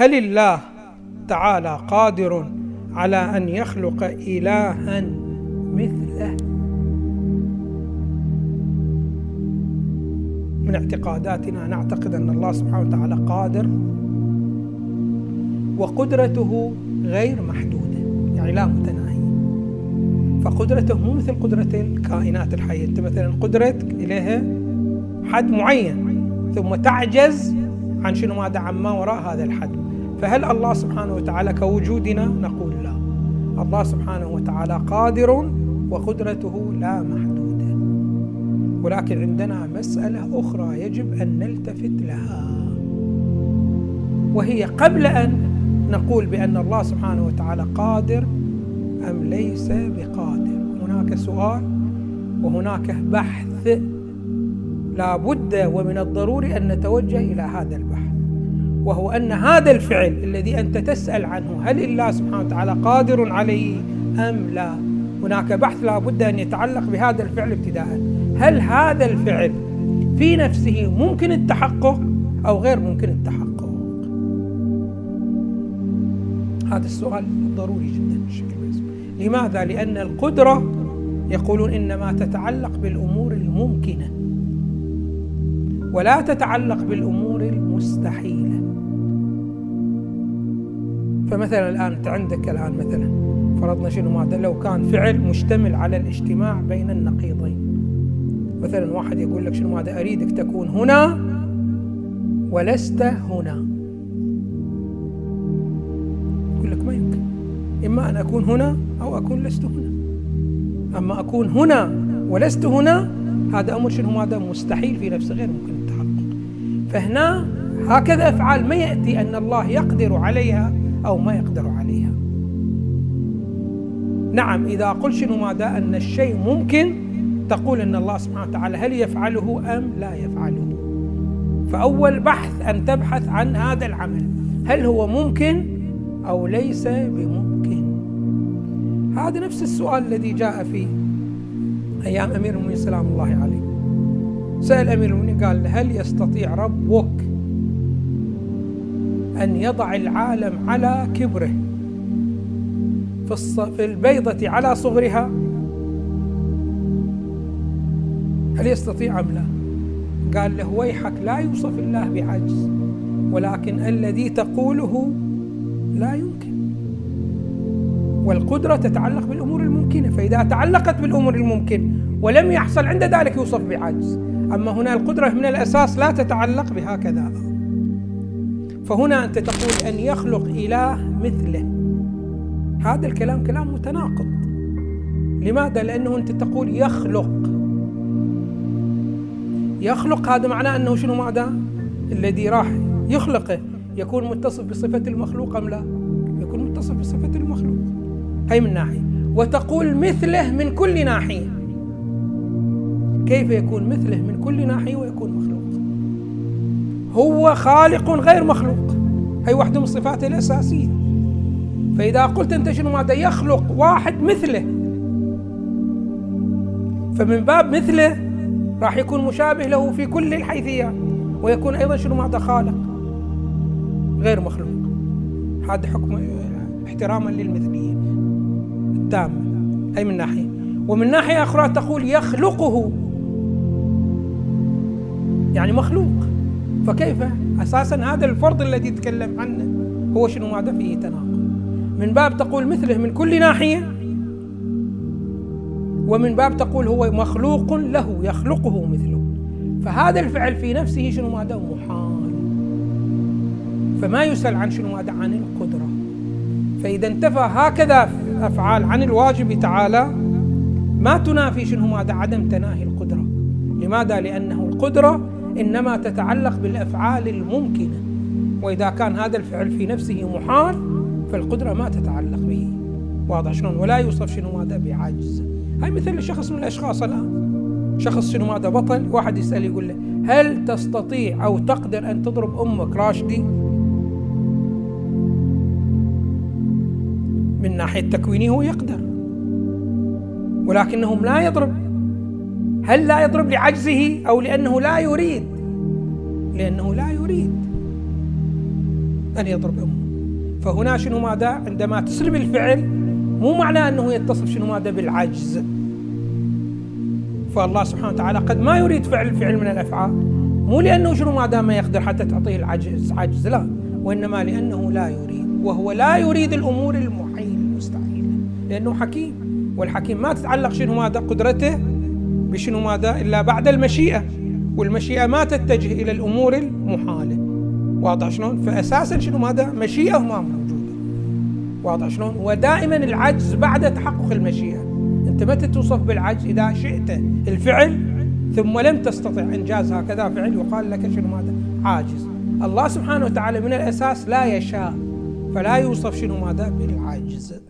هل الله تعالى قادر على أن يخلق الها مثله؟ من اعتقاداتنا نعتقد أن الله سبحانه وتعالى قادر وقدرته غير محدودة يعني لا متناهية. فقدرته مو مثل قدرة الكائنات الحية. أنت مثلا قدرتك إليها حد معين ثم تعجز عن شنو ماذا ما وراء هذا الحد. فهل الله سبحانه وتعالى كوجودنا؟ نقول لا. الله سبحانه وتعالى قادر وقدرته لا محدوده ولكن عندنا مسألة أخرى يجب أن نلتفت لها. وهي قبل أن نقول بأن الله سبحانه وتعالى قادر أم ليس بقادر. هناك سؤال وهناك بحث. لا بد ومن الضروري أن نتوجه إلى هذا البحث. وهو أن هذا الفعل الذي أنت تسأل عنه هل الله سبحانه وتعالى قادر عليه أم لا؟ هناك بحث لا بد أن يتعلق بهذا الفعل ابتداء. هل هذا الفعل في نفسه ممكن التحقق أو غير ممكن التحقق؟ هذا السؤال ضروري جدا بشكل لماذا؟ لأن القدرة يقولون إنما تتعلق بالأمور الممكنة ولا تتعلق بالأمور المستحيلة. فمثلا الآن أنت عندك الآن مثلا فرضنا شنو ماذا؟ لو كان فعل مشتمل على الاجتماع بين النقيضين. مثلا واحد يقول لك شنو ماذا؟ أريدك تكون هنا ولست هنا. يقول لك ما يمكن. إما أن أكون هنا أو أكون لست هنا. أما أكون هنا ولست هنا هذا أمر شنو هذا مستحيل في نفسه غير ممكن التحقق. فهنا هكذا أفعال ما يأتي أن الله يقدر عليها أو ما يقدر عليها. نعم إذا قلت شنو ماذا؟ أن الشيء ممكن تقول أن الله سبحانه وتعالى هل يفعله أم لا يفعله؟ فأول بحث أن تبحث عن هذا العمل هل هو ممكن أو ليس بممكن؟ هذا نفس السؤال الذي جاء في أيام أمير المؤمنين سلام الله عليه. سأل أمير المؤمنين قال هل يستطيع ربك أن يضع العالم على كبره في, البيضة على صغرها. هل يستطيع أم لا؟ قال له ويحك لا يوصف الله بعجز ولكن الذي تقوله لا يمكن. والقدرة تتعلق بالأمور الممكنة فإذا تعلقت بالأمور الممكن ولم يحصل عند ذلك يوصف بعجز. أما هنا القدرة من الأساس لا تتعلق بهكذا. فهنا أنت تقول أن يخلق إله مثله. هذا الكلام كلام متناقض. لماذا؟ لأنه أنت تقول يخلق. يخلق هذا معناه أنه شنو ماذا؟ الذي راح يخلقه. يكون متصف بصفة المخلوق أم لا؟ يكون متصف بصفة المخلوق. هي من ناحية. وتقول مثله من كل ناحية. كيف يكون مثله من كل ناحية ويكون مخلوق؟ هو خالق غير مخلوق. هي واحدة من صفاته الأساسية. فإذا قلت أنت شنو ماذا يخلق واحد مثله. فمن باب مثله راح يكون مشابه له في كل الحيثيات. ويكون أيضا شنو ماذا خالق غير مخلوق. هذا حكم احتراما للمثلية التامة. أي من ناحية؟ ومن ناحية أخرى تقول يخلقه. يعني مخلوق. فكيف؟ أساسا هذا الفرض الذي يتكلم عنه هو شنو؟ ماذا فيه تناقض؟ من باب تقول مثله من كل ناحية ومن باب تقول هو مخلوق له يخلقه مثله. فهذا الفعل في نفسه شنو؟ ماذا؟ محال. فما يسأل عن شنو؟ ماذا؟ عن القدرة. فإذا انتفى هكذا أفعال عن الواجب تعالى ما تنافي شنو؟ ماذا؟ عدم تناهي القدرة. لماذا؟ لأنه القدرة إنما تتعلق بالأفعال الممكنة. وإذا كان هذا الفعل في نفسه محال فالقدرة ما تتعلق به. واضح شلون؟ ولا يوصف شنو ماذا بعجز هاي مثل شخص من الأشخاص الآن. شخص شنو ماذا بطل؟ واحد يسأل يقول له هل تستطيع أو تقدر أن تضرب أمك راشدي؟ من ناحية تكوينه هو يقدر. ولكنهم لا يضرب. هل لا يضرب لعجزه أو لأنه لا يريد؟ لأنه لا يريد أن يضرب أمه. فهنا شنو ماذا؟ عندما تسلب الفعل مو معناه أنه يتصف شنو ماذا؟ بالعجز. فالله سبحانه وتعالى قد ما يريد فعل الفعل من الأفعال مو لأنه شنو ما دام ما يقدر حتى تعطيه العجز عجز لا. وإنما لأنه لا يريد وهو لا يريد الأمور المحيلة المستحيلة لأنه حكيم والحكيم ما تتعلق شنو ماذا؟ قدرته بشنو ماذا؟ إلا بعد المشيئة. والمشيئة ما تتجه إلى الأمور المحالة. واضح شلون؟ فأساسا شنو ماذا؟ مشيئة ما موجودة. واضح شلون؟ ودائما العجز بعد تحقق المشيئة. أنت متى توصف بالعجز؟ إذا شئت الفعل ثم لم تستطع. إنجاز هكذا فعل يقال لك شنو ماذا؟ عاجز. الله سبحانه وتعالى من الأساس لا يشاء فلا يوصف شنو ماذا؟ بالعجز.